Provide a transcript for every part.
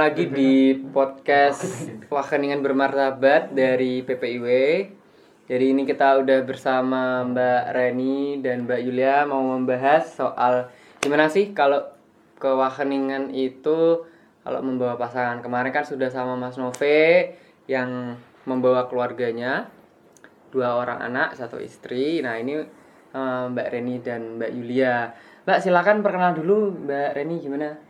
lagi di podcast Wakeningan Bermartabat dari PPIW. Jadi ini kita udah bersama Mbak Reni dan Mbak Yulia mau membahas soal gimana sih kalau ke Wakeningan itu kalau membawa pasangan. Kemarin kan sudah sama Mas Nove yang membawa keluarganya, dua orang anak, satu istri. Nah ini eh, Mbak Reni dan Mbak Yulia. Mbak silakan perkenalan dulu Mbak Reni gimana?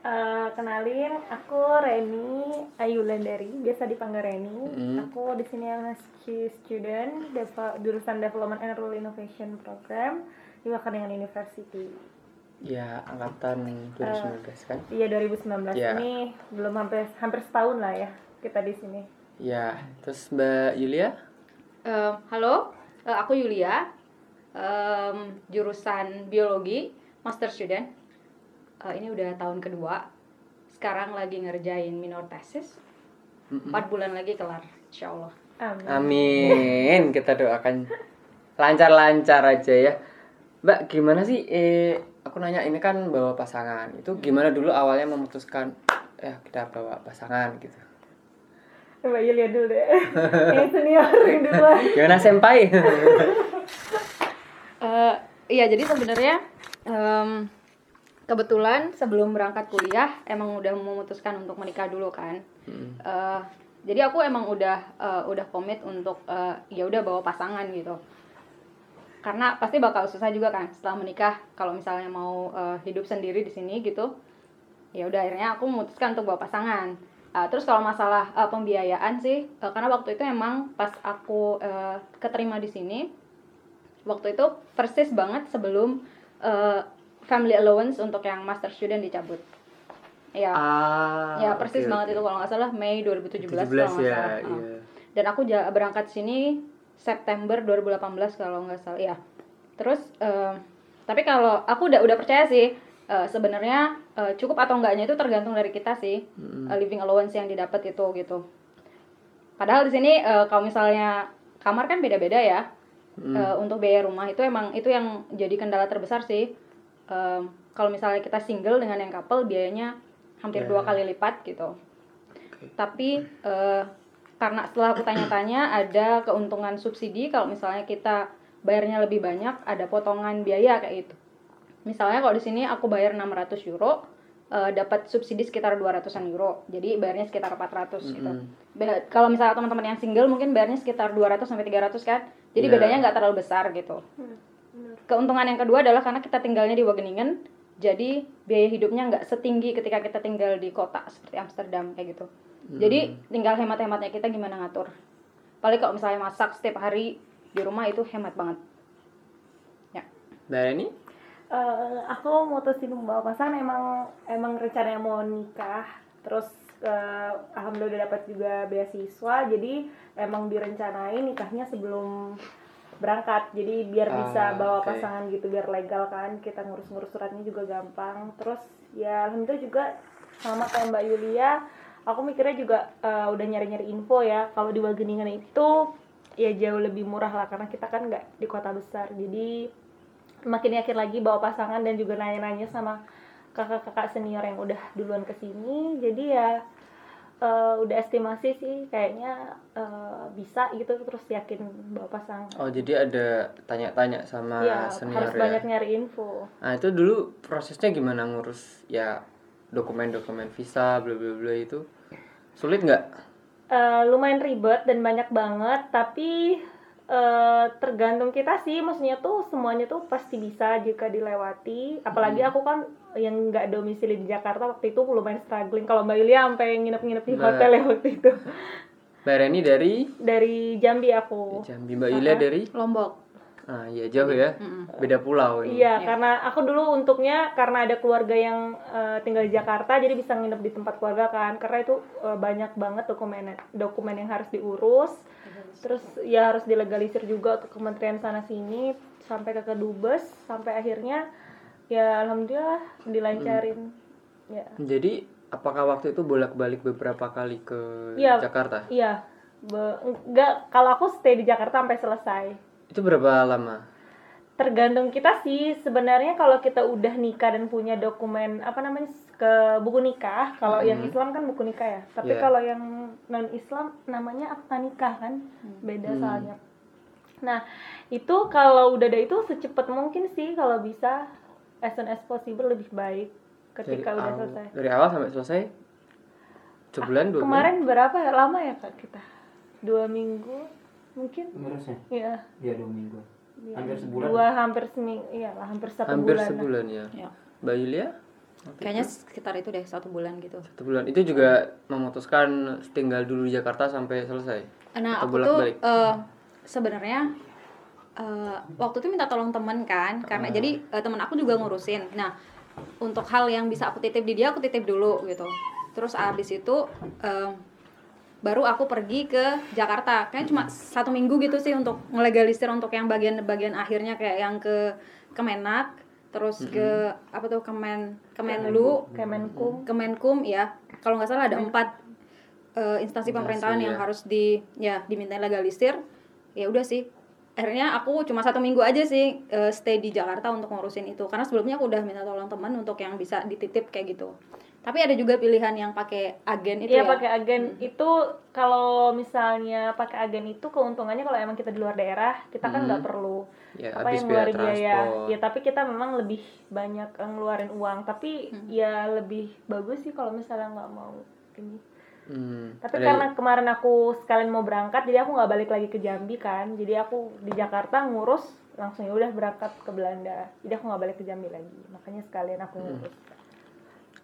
Eh, kenalin, aku Reni Ayulandari, biasa dipanggil Reni. Mm. Aku di sini yang masih student deva- jurusan Development and Rural Innovation Program di Wageningen University. Ya angkatan 2019 kan? Iya 2019 Ya. ini belum hampir hampir setahun lah ya kita di sini. Ya terus Mbak Yulia? Eh, halo, eh, aku Yulia, Em, jurusan biologi, master student. Eh, ini udah tahun kedua. Sekarang lagi ngerjain minor thesis. Empat bulan lagi kelar, insya Allah. Amin. Amin kita doakan lancar-lancar aja ya. Mbak gimana sih? Eh aku nanya ini kan bawa pasangan itu gimana dulu awalnya memutuskan ya kita bawa pasangan gitu. Mbak Yulia dulu deh. yang senior yang duluan. Gimana senpai? Eh, iya, jadi sebenarnya em, kebetulan sebelum berangkat kuliah emang udah memutuskan untuk menikah dulu kan. Hmm. Eh, jadi aku emang udah eh, udah komit untuk eh, ya udah bawa pasangan gitu. Karena pasti bakal susah juga kan setelah menikah kalau misalnya mau eh, hidup sendiri di sini gitu. Ya udah akhirnya aku memutuskan untuk bawa pasangan. Ah, terus kalau masalah eh, pembiayaan sih eh, karena waktu itu emang pas aku eh, keterima di sini waktu itu persis banget sebelum eh, family allowance untuk yang master student dicabut. Ya. Ah, Ya persis oke, banget oke. itu kalau nggak salah Mei 2017 kalau 17 nggak ya, salah. iya. Dan aku berangkat sini September 2018 kalau nggak salah. Ya. Terus eh, tapi kalau aku udah udah percaya sih eh, sebenarnya eh, cukup atau enggaknya itu tergantung dari kita sih Mm-mm. eh, living allowance yang didapat itu gitu. Padahal di sini eh, kalau misalnya kamar kan beda-beda ya. Mm. Eh, untuk biaya rumah itu emang itu yang jadi kendala terbesar sih. Em, kalau misalnya kita single dengan yang couple biayanya hampir Ya. dua kali lipat gitu. Oke. Tapi eh, karena setelah aku tanya-tanya ada keuntungan subsidi kalau misalnya kita bayarnya lebih banyak ada potongan biaya kayak itu. Misalnya kalau di sini aku bayar 600 euro eh, dapat subsidi sekitar 200-an euro. Jadi bayarnya sekitar 400 gitu. Mm-mm. Beda- kalau misalnya teman-teman yang single mungkin bayarnya sekitar 200 sampai 300 kan. Jadi Iya. bedanya nggak terlalu besar gitu. Hmm. Keuntungan yang kedua adalah karena kita tinggalnya di Wageningen, jadi biaya hidupnya nggak setinggi ketika kita tinggal di kota seperti Amsterdam kayak gitu. Jadi tinggal hemat-hematnya kita gimana ngatur. Paling kalau misalnya masak setiap hari di rumah itu hemat banget. Ya. Mbak Reni? Eh, aku mutusin membawa pasangan emang emang rencananya mau nikah terus eh, alhamdulillah udah dapat juga beasiswa jadi emang direncanain nikahnya sebelum berangkat. Jadi biar Ah, bisa bawa oke. pasangan gitu biar legal kan. Kita ngurus-ngurus suratnya juga gampang. Terus ya alhamdulillah juga sama kayak Mbak Yulia aku mikirnya juga eh, udah nyari-nyari info ya. Kalau di Wageningen itu ya jauh lebih murah lah karena kita kan nggak di kota besar. Jadi makin yakin lagi bawa pasangan dan juga nanya-nanya sama kakak-kakak senior yang udah duluan ke sini jadi ya eh, udah estimasi sih kayaknya eh, bisa gitu terus yakin bawa pasangan Oh jadi ada tanya-tanya sama ya senior harus ya? banyak nyari info Nah itu dulu prosesnya gimana ngurus ya dokumen-dokumen visa bla bla bla itu sulit nggak? Eh, lumayan ribet dan banyak banget tapi eh, tergantung kita sih. Maksudnya tuh semuanya tuh pasti bisa jika dilewati. Apalagi aku kan yang nggak domisili di Jakarta waktu itu lumayan struggling. Kalau Mbak Yulia sampai nginep-nginep di Mbak- hotel ya waktu itu. Mbak Reni dari? Dari Jambi aku. Jambi, Mbak Yulia dari? Lombok. Ah iya jauh ya, beda pulau ini. Iya, karena aku dulu untuknya karena ada keluarga yang eh, tinggal di Jakarta, jadi bisa nginep di tempat keluarga kan. Karena itu eh, banyak banget dokumen dokumen yang harus diurus. Terus ya harus dilegalisir juga ke kementerian sana sini sampai ke kedubes sampai akhirnya ya alhamdulillah dilancarin. Ya. Jadi apakah waktu itu bolak-balik beberapa kali ke Iya. Jakarta? Iya. Be- enggak kalau aku stay di Jakarta sampai selesai. Itu berapa lama? tergantung kita sih. Sebenarnya kalau kita udah nikah dan punya dokumen apa namanya ke buku nikah kalau yang Islam kan buku nikah ya. Tapi Iya. kalau yang non Islam namanya akta nikah kan? Beda Hmm. soalnya. Nah itu kalau udah ada itu secepat mungkin sih kalau bisa. As soon as possible lebih baik ketika Dari udah awal- selesai. dari awal sampai selesai? Sebulan dua bulan? kemarin berapa ya? Lama ya kak kita? Dua minggu mungkin Ngurusnya? Iya. Iya dua minggu. Iya. Hampir sebulan. Dua hampir seminggu, iya lah hampir satu hampir bulan. lah. sebulan ya Ya. Mbak Yulia Kayaknya sekitar itu deh satu bulan gitu. satu bulan itu juga memutuskan tinggal dulu di Jakarta sampai selesai Nah, Atau aku tuh eh, sebenarnya eh, waktu itu minta tolong temen kan, karena Ah. jadi eh, temen aku juga ngurusin. Nah, untuk hal yang bisa aku titip di dia, aku titip dulu gitu. Terus abis itu eh, baru aku pergi ke Jakarta. Kayaknya cuma satu minggu gitu sih untuk ngelegalisir untuk yang bagian-bagian akhirnya kayak yang ke Kemenak, terus ke apa tuh Kemen Kemenlu, Kemenkum. Kemenkum ya kalau nggak salah ada empat eh, instansi pemerintahan yang ya. harus di ya diminta legalisir ya udah sih akhirnya aku cuma satu minggu aja sih eh, stay di Jakarta untuk ngurusin itu. Karena sebelumnya aku udah minta tolong teman untuk yang bisa dititip kayak gitu. Tapi ada juga pilihan yang pakai agen itu Iya ya? pakai agen. Itu kalau misalnya pakai agen itu keuntungannya kalau emang kita di luar daerah kita kan nggak perlu ya apa habis yang biaya ngeluarin biaya. transport. Ya tapi kita memang lebih banyak ngeluarin uang. Tapi ya lebih bagus sih kalau misalnya nggak mau ini Hmm, tapi ada- karena kemarin aku sekalian mau berangkat jadi aku nggak balik lagi ke Jambi kan. Jadi aku di Jakarta ngurus langsung ya udah berangkat ke Belanda. Jadi aku nggak balik ke Jambi lagi. Makanya sekalian aku ngurus.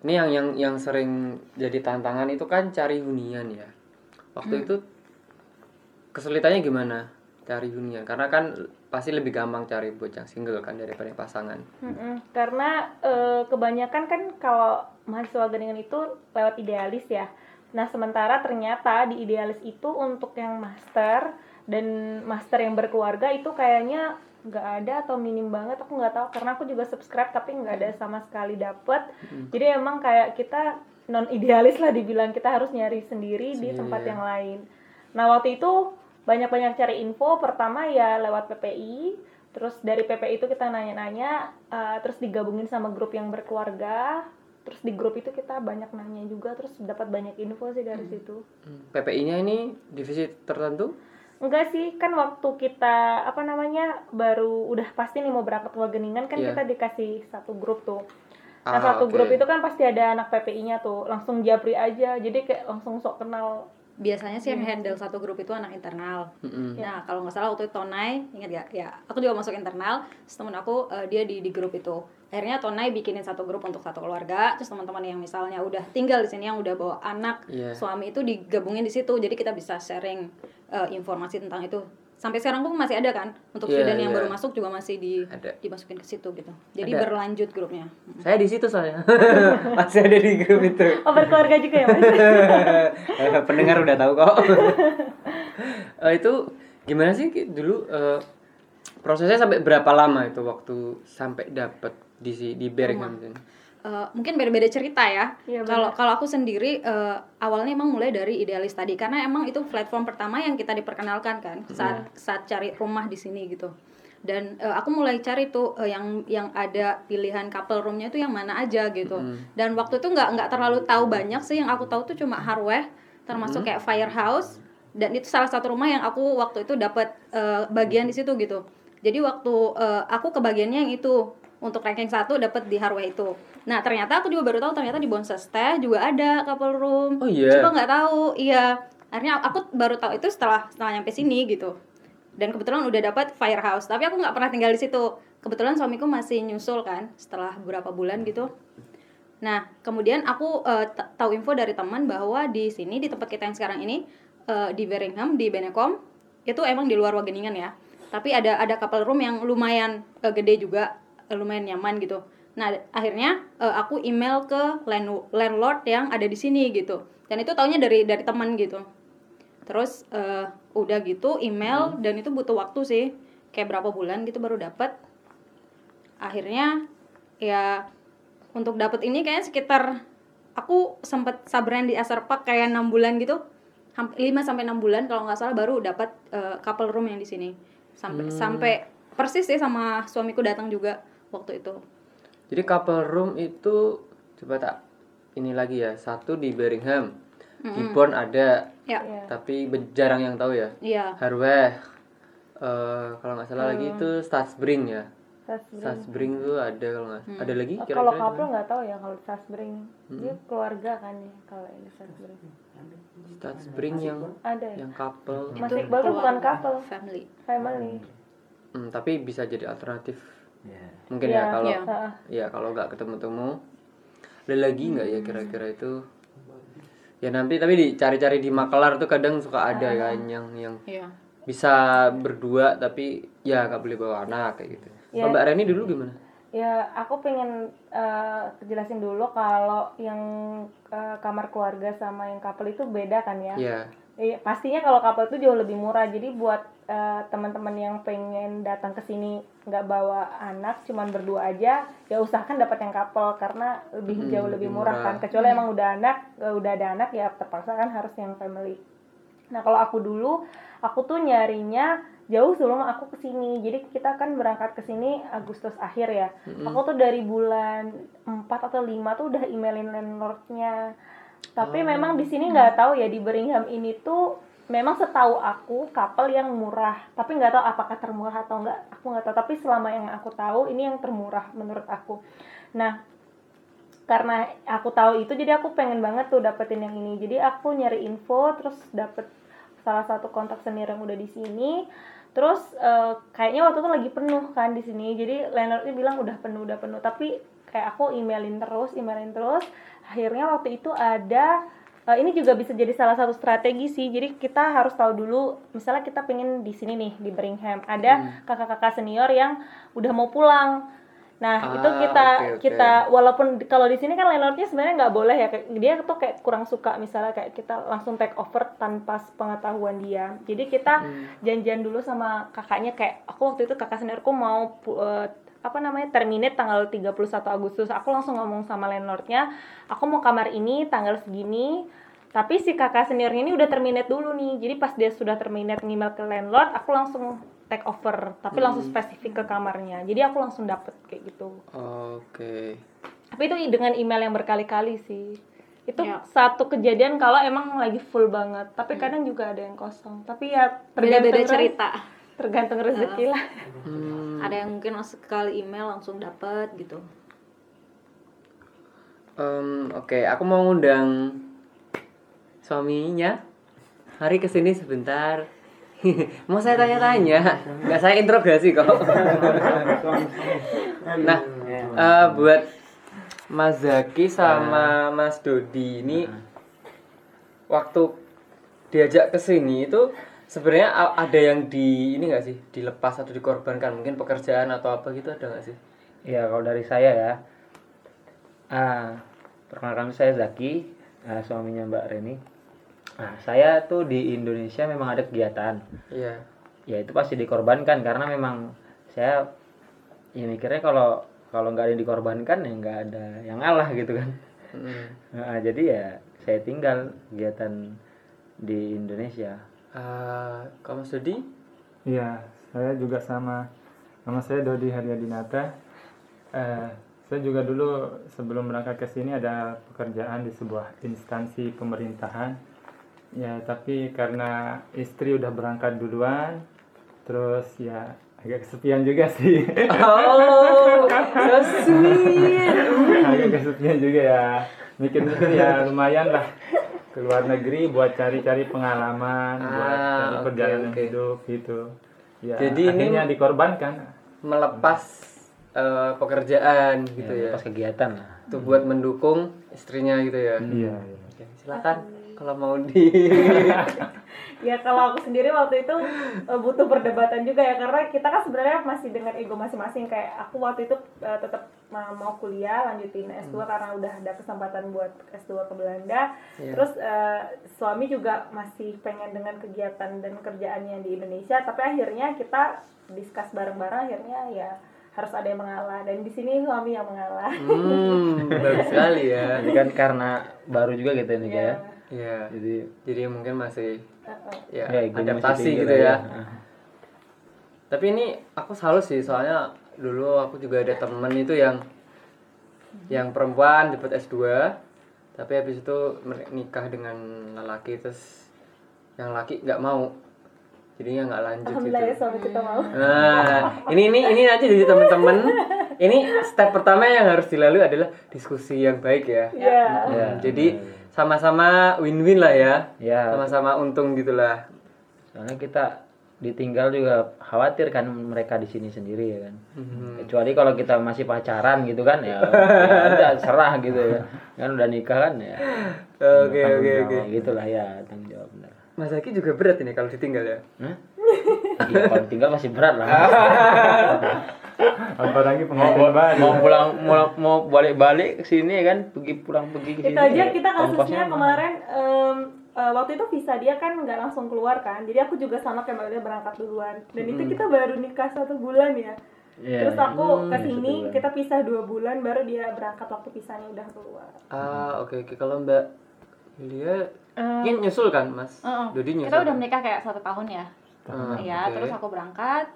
Ini yang yang yang sering jadi tantangan itu kan cari hunian ya. Waktu Hmm. itu kesulitannya gimana cari hunian? Karena kan pasti lebih gampang cari buat yang single kan daripada pasangan. Mm-mm. Karena eh, kebanyakan kan kalau mahasiswa geningan itu lewat idealis ya. Nah sementara ternyata di idealis itu untuk yang master dan master yang berkeluarga itu kayaknya nggak ada atau minim banget aku nggak tahu. Karena aku juga subscribe tapi nggak ada sama sekali dapet. Jadi emang kayak kita non idealis lah dibilang kita harus nyari sendiri di Iya, tempat iya. yang lain. Nah waktu itu banyak-banyak cari info. Pertama ya lewat PPI terus dari PPI itu kita nanya-nanya eh, terus digabungin sama grup yang berkeluarga terus di grup itu kita banyak nanya juga terus dapat banyak info sih dari situ Hmm, PPI-nya ini divisi tertentu enggak sih kan waktu kita apa namanya baru udah pasti nih mau berangkat ke Wageningen kan Iya. kita dikasih satu grup tuh nah Ah, satu oke. grup itu kan pasti ada anak PPI-nya tuh langsung japri aja jadi kayak langsung sok kenal biasanya sih yang Iya. handle satu grup itu anak internal Mm-mm. Nah, kalau nggak salah waktu itu Tonai, ingat gak? Ya, aku juga masuk internal. Terus temen aku eh, dia di di grup itu. Akhirnya Tonai bikinin satu grup untuk satu keluarga. Terus teman-teman yang misalnya udah tinggal di sini yang udah bawa anak, Iya. suami itu digabungin di situ. Jadi kita bisa sharing eh, informasi tentang itu. Sampai sekarang pun masih ada kan? Untuk Iya, student yang iya. baru masuk juga masih di Ada. dimasukin ke situ gitu. Jadi Ada. berlanjut grupnya. saya di situ soalnya masih ada di grup itu oh berkeluarga juga ya mas Eh, pendengar udah tahu kok Eh, itu gimana sih dulu eh, prosesnya sampai berapa lama itu waktu sampai dapat di si di Birmingham ini? Eh, mungkin beda-beda cerita ya. Iya, Kalau kalau aku sendiri eh, awalnya emang mulai dari idealis tadi karena emang itu platform pertama yang kita diperkenalkan kan saat saat cari rumah di sini gitu. Dan eh, aku mulai cari tuh eh, yang yang ada pilihan couple roomnya itu yang mana aja gitu. Dan waktu itu nggak nggak terlalu tahu banyak sih yang aku tahu tuh cuma Harweh termasuk kayak Firehouse dan itu salah satu rumah yang aku waktu itu dapat eh, bagian di situ gitu. Jadi waktu eh, aku kebagiannya yang itu untuk ranking satu dapat di Harweh itu. Nah ternyata aku juga baru tahu ternyata di Bonses Teh juga ada couple room. Oh, iya? Coba nggak tahu, iya. Akhirnya aku baru tahu itu setelah setelah nyampe sini gitu. Dan kebetulan udah dapat Firehouse, tapi aku nggak pernah tinggal di situ. Kebetulan suamiku masih nyusul kan setelah beberapa bulan gitu. Nah, kemudian aku t- tahu info dari teman bahwa di sini di tempat kita yang sekarang ini eh, di Birmingham di Benekom itu emang di luar Wageningen ya. Tapi ada ada couple room yang lumayan eh, gede juga, lumayan nyaman gitu. Nah, akhirnya eh, aku email ke land- landlord yang ada di sini gitu. Dan itu taunya dari dari teman gitu. Terus eh, udah gitu email dan itu butuh waktu sih. Kayak berapa bulan gitu baru dapat. Akhirnya ya untuk dapat ini kayaknya sekitar aku sempet sabaran di Asar Park kayak enam bulan gitu. Hampir 5 sampai 6 bulan kalau nggak salah baru dapat eh, couple room yang di sini. Sampai sampai persis sih sama suamiku datang juga waktu itu Jadi couple room itu coba tak ini lagi ya. Satu di Birmingham. Di Bonn ada, ya Iya. tapi jarang yang tahu ya. iya Harweh. eh kalau nggak salah lagi itu Stadsbring ya. Sasbring. Stadsbring tuh ada kalau nggak ada lagi Oh, kira-kira kalau couple nggak tahu ya kalau Sasbring dia keluarga kan ya kalau ini Sasbring Stadsbring yang ada ya yang couple. Mas Iqbal tuh bukan couple family family Hmm, tapi bisa jadi alternatif. Ya. Mungkin Iya, ya kalau iya. Heeh. ya kalau nggak ketemu-temu ada lagi nggak ya kira-kira itu ya nanti tapi dicari-cari di Makelar tuh kadang suka ada kan yang yang iya bisa berdua tapi ya nggak boleh bawa anak kayak gitu. Kalau Mbak Reni dulu gimana? Ya, aku pengen eh, jelasin dulu kalau yang eh, kamar keluarga sama yang couple itu beda kan ya. Iya. Iya, pastinya kalau couple itu jauh lebih murah. Jadi buat eh, teman-teman yang pengen datang ke sini nggak bawa anak, cuman berdua aja, ya usahakan dapat yang couple karena lebih Hmm, jauh lebih murah, murah. kan. Kecuali emang udah anak, eh, udah ada anak ya terpaksa kan harus yang family. Nah, kalau aku dulu, aku tuh nyarinya jauh sebelum aku ke sini. Jadi kita kan berangkat ke sini Agustus akhir ya. Aku tuh dari bulan 4 atau 5 tuh udah emailin landlordnya. Tapi memang di sini nggak tahu ya di Birmingham ini tuh memang setahu aku kapal yang murah. Tapi nggak tahu apakah termurah atau enggak. Aku nggak tahu. Tapi selama yang aku tahu ini yang termurah menurut aku. Nah, karena aku tahu itu jadi aku pengen banget tuh dapetin yang ini jadi aku nyari info terus dapet salah satu kontak senior yang udah di sini terus eh, kayaknya waktu itu lagi penuh kan di sini jadi landlordnya bilang udah penuh udah penuh tapi kayak aku emailin terus emailin terus akhirnya waktu itu ada eh, ini juga bisa jadi salah satu strategi sih jadi kita harus tahu dulu misalnya kita pengen di sini nih di Birmingham ada kakak-kakak senior yang udah mau pulang Nah, Ah, itu kita oke, oke. kita walaupun kalau di sini kan landlordnya sebenarnya nggak boleh ya dia tuh kayak kurang suka misalnya kayak kita langsung take over tanpa pengetahuan dia. Jadi kita Hmm. janjian dulu sama kakaknya kayak aku waktu itu kakak seniorku mau eh, apa namanya terminate tanggal 31 Agustus. Aku langsung ngomong sama landlordnya, aku mau kamar ini tanggal segini. Tapi si kakak seniornya ini udah terminate dulu nih. Jadi pas dia sudah terminate ngemail ke landlord, aku langsung take over. Tapi langsung spesifik ke kamarnya. Jadi aku langsung dapet kayak gitu. Oke. Tapi itu dengan email yang berkali-kali sih. Itu Ya. satu kejadian kalau emang lagi full banget. Tapi kadang juga ada yang kosong. Tapi ya tergantung beda-beda cerita Tergantung rezeki lah. Hmm, ada yang mungkin langsung sekali email langsung dapat gitu em, Oke, aku mau ngundang suaminya. Hari ke sini sebentar. mau saya tanya-tanya, nggak saya interogasi kok. nah, eh, buat Mas Zaki sama Mas Dodi ini waktu diajak ke sini itu sebenarnya ada yang di ini nggak sih dilepas atau dikorbankan mungkin pekerjaan atau apa gitu ada nggak sih? Ya kalau dari saya ya, ah, perkenalkan saya Zaki, ah, suaminya Mbak Reni. Nah saya tuh di Indonesia memang ada kegiatan, Iya. ya itu pasti dikorbankan karena memang saya ya mikirnya kalau kalau nggak ada yang dikorbankan ya nggak ada yang ngalah gitu kan. Mm. Nah, jadi ya saya tinggal kegiatan di Indonesia. Kalau Mas Dodi? Iya, saya juga sama. Nama saya Dodi Haryadinata. Eh, saya juga dulu sebelum berangkat ke sini ada pekerjaan di sebuah instansi pemerintahan. Ya, tapi karena istri udah berangkat duluan, terus ya agak kesepian juga sih. Oh, so sweet. agak kesepian juga ya. Mikir-mikir ya lumayan lah ke luar negeri buat cari-cari pengalaman, buat Ah, cari oke, perjalanan oke. hidup gitu. Ya, Jadi ini- akhirnya dikorbankan. Melepas eh, pekerjaan gitu ya. Pas kegiatan lah. Itu buat mendukung istrinya gitu ya. Iya, iya. Oke, silakan kalau mau di ya kalau aku sendiri waktu itu eh, butuh perdebatan juga ya karena kita kan sebenarnya masih dengan ego masing-masing kayak aku waktu itu eh, tetap ma- mau kuliah lanjutin S2 karena udah ada kesempatan buat S2 ke Belanda Iya. terus eh, suami juga masih pengen dengan kegiatan dan kerjaannya di Indonesia tapi akhirnya kita discuss bareng-bareng akhirnya ya harus ada yang mengalah dan di sini suami yang mengalah Hmm, bagus sekali ya. Jadi kan karena baru juga gitu ini ya ya. Iya. Jadi Jadi mungkin masih ya, ya, masih adaptasi tinggi gitu ya. Ah. Tapi ini aku salut sih soalnya dulu aku juga ada temen itu yang yang perempuan dapat S2 tapi habis itu mer- nikah dengan lelaki terus yang laki nggak mau jadinya nggak lanjut gitu. Ya kita mau. Nah, ini ini ini nanti dari teman-teman. Ini step pertama yang harus dilalui adalah diskusi yang baik ya. Iya. Ya. Jadi sama-sama win-win lah ya. Ya. Sama-sama untung gitulah. Soalnya kita ditinggal juga khawatir kan mereka di sini sendiri ya kan. Hmm. Kecuali kalau kita masih pacaran gitu kan ya, ya udah serah gitu ya. Kan udah nikah kan ya. Oke oke oke. Gitulah ya tanggung jawab benar. Mas Zaki juga berat ini kalau ditinggal ya. Hah? Iya, kalau tinggal masih berat lah. apalagi pengantin baru mau pulang mau, mau balik-balik ke sini kan pergi pulang pergi ke sini. itu aja ya, kita kasusnya kemarin em, eh, waktu itu visa dia kan nggak langsung keluar kan jadi aku juga sama kayak Mbak Lia berangkat duluan dan itu kita baru nikah satu bulan ya Iya. terus aku Hmm, ke sini satu bulan. kita pisah dua bulan baru dia berangkat waktu pisahnya udah keluar Ah, oke oke kalau Mbak Yulia ini nyusul kan, Mas? Heeh. Dodi nyusul. kita udah kan? menikah kayak satu tahun ya Ah, Iya, oke. terus aku berangkat.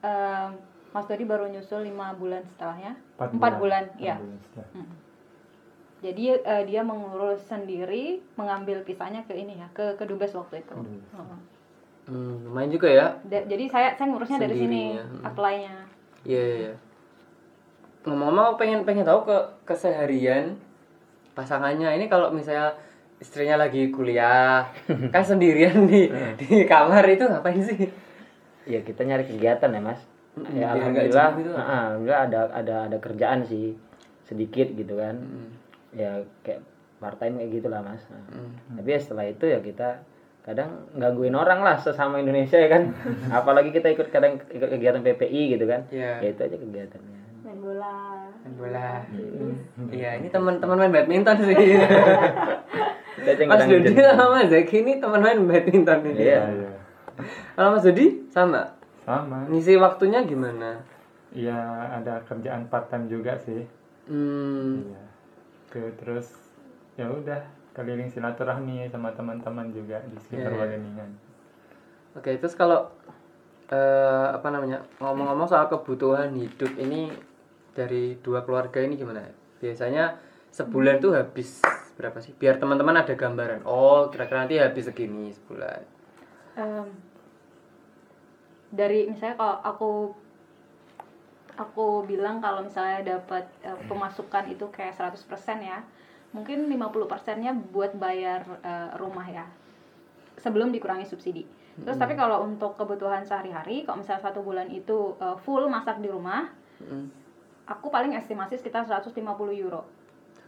em, Mas Dodi baru nyusul lima bulan setelahnya. Empat Empat bulan. bulan, iya. Empat bulan setelah. Jadi eh, dia mengurus sendiri, mengambil pisahnya ke ini ya, ke ke dubes waktu itu. Kedubes. Heeh. Hmm, lumayan juga ya. Da- jadi saya saya ngurusnya dari sini, hmm. apply-nya. Iya, iya, iya. Ngomong-ngomong aku pengen pengen tahu ke keseharian pasangannya ini kalau misalnya istrinya lagi kuliah kan sendirian di di kamar itu ngapain sih? Ya kita nyari kegiatan ya mas. Mm-mm, Ya alhamdulillah, gitu. ah, alhamdulillah ada ada ada kerjaan sih sedikit gitu kan. Hmm. Ya kayak part time kayak gitulah mas. Nah, Hmm. Tapi ya setelah itu ya kita kadang gangguin orang lah sesama Indonesia ya kan. Apalagi kita ikut kadang ikut kegiatan PPI gitu kan. Iya. Ya itu aja kegiatannya. main bola Main bola. Iya, ini teman-teman main badminton sih. Mas Dodi sama Zaki ini teman main badminton ini. Iya. Iya. Kalau Mas Dodi sama. Sama Ngisi waktunya gimana? Iya ada kerjaan part time juga sih Hmm. Iya. Ke- terus ya udah keliling silaturahmi sama teman-teman juga di sekitar Iya, iya. Wageningen. Oke, terus kalau eh, apa namanya ngomong-ngomong soal kebutuhan hidup ini dari dua keluarga ini gimana? Biasanya sebulan tuh habis berapa sih? Biar teman-teman ada gambaran. Oh, kira-kira nanti habis segini sebulan. Em, dari misalnya kalau aku aku bilang kalau misalnya dapat eh, pemasukan itu kayak 100% ya mungkin 50 persennya buat bayar eh, rumah ya sebelum dikurangi subsidi terus tapi kalau untuk kebutuhan sehari-hari kalau misalnya satu bulan itu eh, full masak di rumah Mm. aku paling estimasi sekitar 150 euro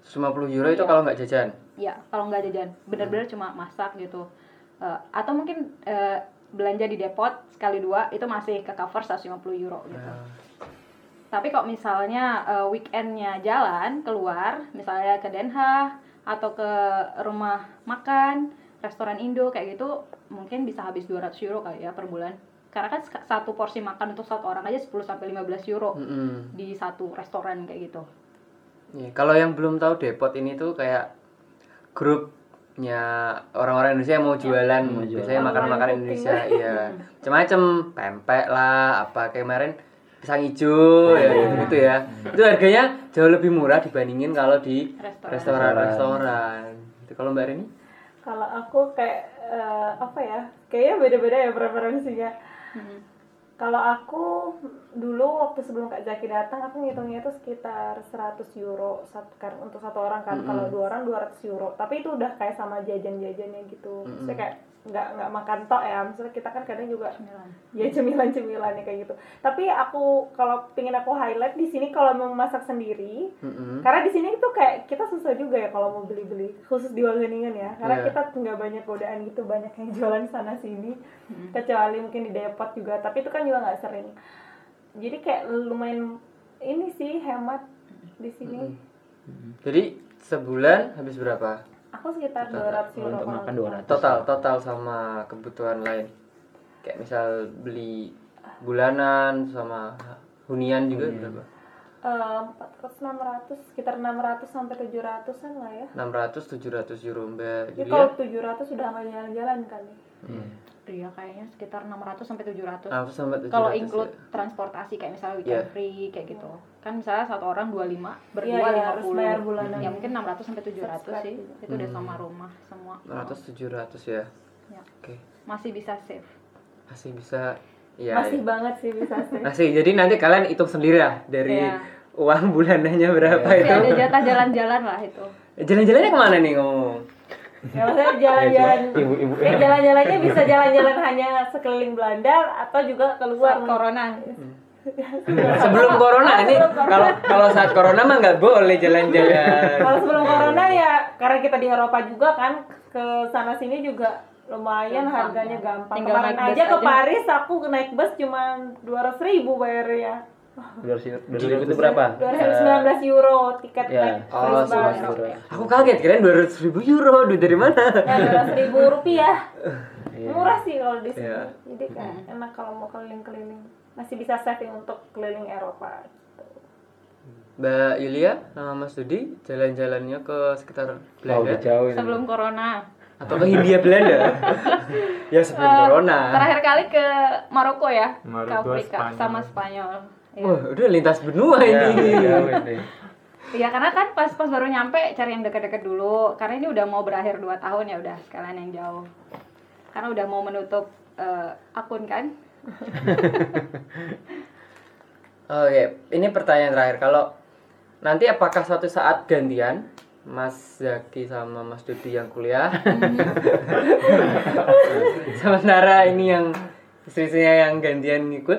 150 euro itu Iya. kalau nggak jajan. ya kalau nggak jajan benar-benar cuma masak gitu Eh, atau mungkin belanja di depot sekali dua itu masih ke cover 150 euro gitu. Nah, tapi kalau misalnya eh, weekendnya jalan keluar misalnya ke Den Haag atau ke rumah makan restoran Indo kayak gitu mungkin bisa habis 200 euro kali ya per bulan. Karena kan satu porsi makan untuk satu orang aja 10 sampai 15 euro mm-mm. di satu restoran kayak gitu. Iya, kalau yang belum tahu depot ini tuh kayak grupnya orang-orang Indonesia yang mau jualan, mau jualan. biasanya makan-makan Online Indonesia, iya, macam-macam, pempek lah, apa kayak kemarin pisang hijau, ya gitu, gitu ya. Itu harganya jauh lebih murah dibandingin kalau di Restoran. restoran-restoran. Itu kalau Mbak Reni? kalau aku kayak eh, apa ya kayaknya beda-beda ya preferensinya Mhm. Kalau aku dulu waktu sebelum Kak Zaki datang aku ngitungnya itu sekitar 100 euro satu kan untuk satu orang kan. Kalau dua orang 200 euro. Tapi itu udah kayak sama jajan-jajannya gitu. Maksudnya kayak nggak nggak makan tok ya. Maksudnya kita kan kadang juga Cemilan. ya cemilan-cemilan kayak gitu. Tapi aku kalau pingin aku highlight di sini kalau mau masak sendiri Mm-mm. karena di sini tuh kayak kita susah juga ya kalau mau beli-beli khusus di Wageningen ya. Karena Iya. kita nggak banyak godaan gitu banyak yang jualan sana sini. Kecuali mungkin di depot juga tapi itu kan juga nggak sering. Jadi kayak lumayan ini sih hemat di sini. Jadi sebulan habis berapa? Aku sekitar 200 euro Untuk makan nggak 200. Total, total sama kebutuhan lain. Kayak misal beli bulanan sama hunian juga berapa? salah. Eh, 400 600 sekitar 600 sampai 700an lah ya 600 700 euro Mbak Jadi Julia. kalau 700 sudah nggak jalan-jalan kali Hmm. Iya kayaknya sekitar 600 sampai 700. Aku sampai 700 Kalau ya. include transportasi kayak misalnya weekend Iya. free kayak gitu. Kan misalnya satu orang 25, berdua iya, harus 50. bayar bulanan. Ya mungkin 600 sampai 700 sih. Subscribe Itu udah sama rumah semua. 600 700 ya. Ya. Oke. Masih bisa save. Masih bisa ya. Masih banget sih bisa sih. Masih. Jadi nanti kalian hitung sendiri lah dari Iya. uang bulanannya berapa Masih itu. ada jatah jalan-jalan lah itu. Jalan-jalannya ke mana nih ngomong? Ya maksudnya jalan-jalan. Ibu-ibu. Eh, jalan-jalannya bisa jalan-jalan hanya sekeliling Belanda atau juga keluar. Saat corona. Sebelum corona ini kalau kalau saat corona mah nggak boleh jalan-jalan. Kalau sebelum corona ya karena kita di Eropa juga kan ke sana sini juga lumayan harganya ya. gampang. Tinggal Kemarin aja ke aja. Paris aku naik bus cuma 200 ribu bayarnya. 200 200 itu berapa? 219 euro tiket ya. naik Oh, Paris sebelas bus. euro. Aku kaget kirain 200 ribu euro duit dari mana? Ya 200 ribu rupiah. Iya. Murah sih kalau di sini. Iya. Jadi kan enak kalau mau keliling-keliling. Masih bisa saving untuk keliling Eropa. Mbak Yulia sama Mas Dudi jalan-jalannya ke sekitar Oh, Belanda udah jauh ini. Sebelum corona. atau ke Hindia Belanda? ya sebelum Eh, corona. Terakhir kali ke Maroko ya, ke Maroko, Afrika Spanyol. sama Spanyol. Iya. Wah, udah lintas benua Ya, ini. Iya karena kan pas pas baru nyampe cari yang deket-deket dulu karena ini udah mau berakhir 2 tahun ya udah sekalian yang jauh karena udah mau menutup eh, akun kan Oke, ini pertanyaan terakhir. Kalau nanti apakah suatu saat gantian Mas Zaki sama Mas Dudi yang kuliah? Sementara ini yang istri-istrinya yang gantian ikut?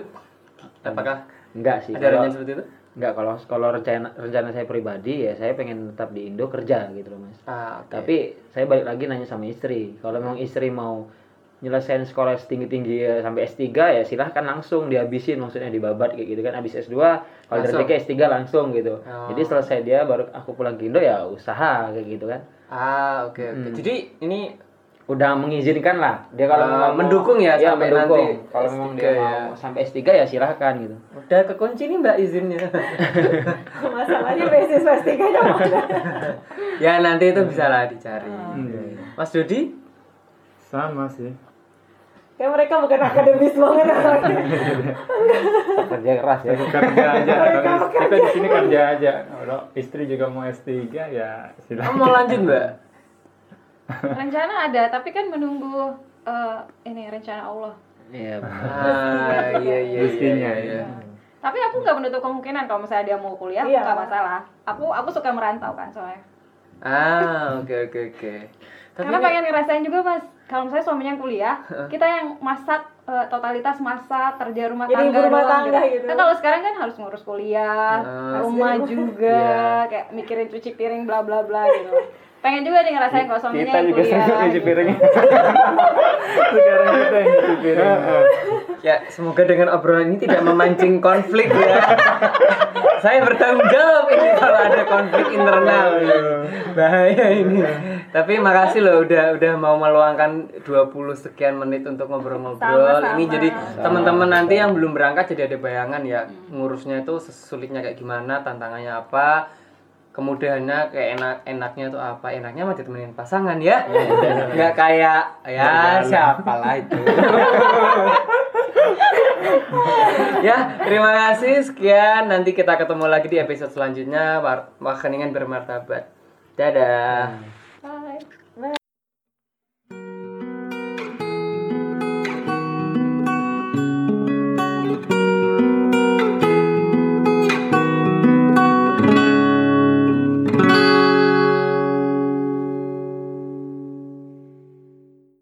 Apakah Enggak sih. ada rencana seperti itu? Enggak, kalau kalau rencana rencana saya pribadi ya saya pengen tetap di Indo kerja gitu loh, Mas. Ah, oke. Tapi saya balik lagi nanya sama istri. Kalau memang istri mau nyelesain sekolah setinggi-tinggi ya, sampai S3 ya silahkan langsung dihabisin maksudnya dibabat kayak gitu kan habis S2 kalau dari S3 langsung gitu. Oh. Jadi selesai dia baru aku pulang ke Indo ya usaha kayak gitu kan. Ah, oke oke. Jadi ini Udah mengizinkan lah. Dia kalau memang mau- mendukung ya Iya, sampai mendukung. nanti Kalau memang S3 dia ya. mau sampai S3 ya silahkan gitu. udah kekunci nih Mbak izinnya. Masalahnya beasiswa S3 nya mana? ya nanti itu bisa lah dicari. Hmm. Mas Dodi? Sama sih. Kayak mereka bukan akademis banget anaknya. Kerja keras ya. Kerja aja. Kita di sini kerja aja. Kalau istri juga mau S3 ya silakan. mau lanjut Mbak? Rencana ada tapi kan menunggu eh, ini rencana Allah Iya. Ah, iya iya iya. Rezekinya, iya. tapi aku nggak menutup kemungkinan kalau misalnya dia mau kuliah Iya. nggak masalah aku aku suka merantau kan soalnya Ah, oke oke oke. Tapi karena ini- pengen ngerasain juga mas kalau misalnya suaminya yang kuliah kita yang masak eh, totalitas masak kerja rumah Jadi tangga ibu rumah tangga gitu. Kan kalau sekarang kan harus ngurus kuliah Ah. rumah juga Iya. kayak mikirin cuci piring bla bla bla gitu pengen juga nih ngerasain suaminya Kita juga sama cuci gitu. piring. Sekarang kita yang cuci piring. ya semoga dengan obrolan ini tidak memancing konflik ya. Saya bertanggung jawab ini kalau ada konflik internal. Bahaya ini. Tapi makasih loh udah udah mau meluangkan 20 sekian menit untuk ngobrol-ngobrol. Ini jadi teman-teman nanti yang belum berangkat jadi ada bayangan ya ngurusnya itu sulitnya kayak gimana, tantangannya apa, kemudahannya kayak enak enaknya tuh apa? Enaknya mah ditemenin pasangan ya. Nggak kayak ya siapalah itu. Ya terima kasih sekian. Nanti kita ketemu lagi di episode selanjutnya. Wakeningan bermartabat. Dadah. Nah.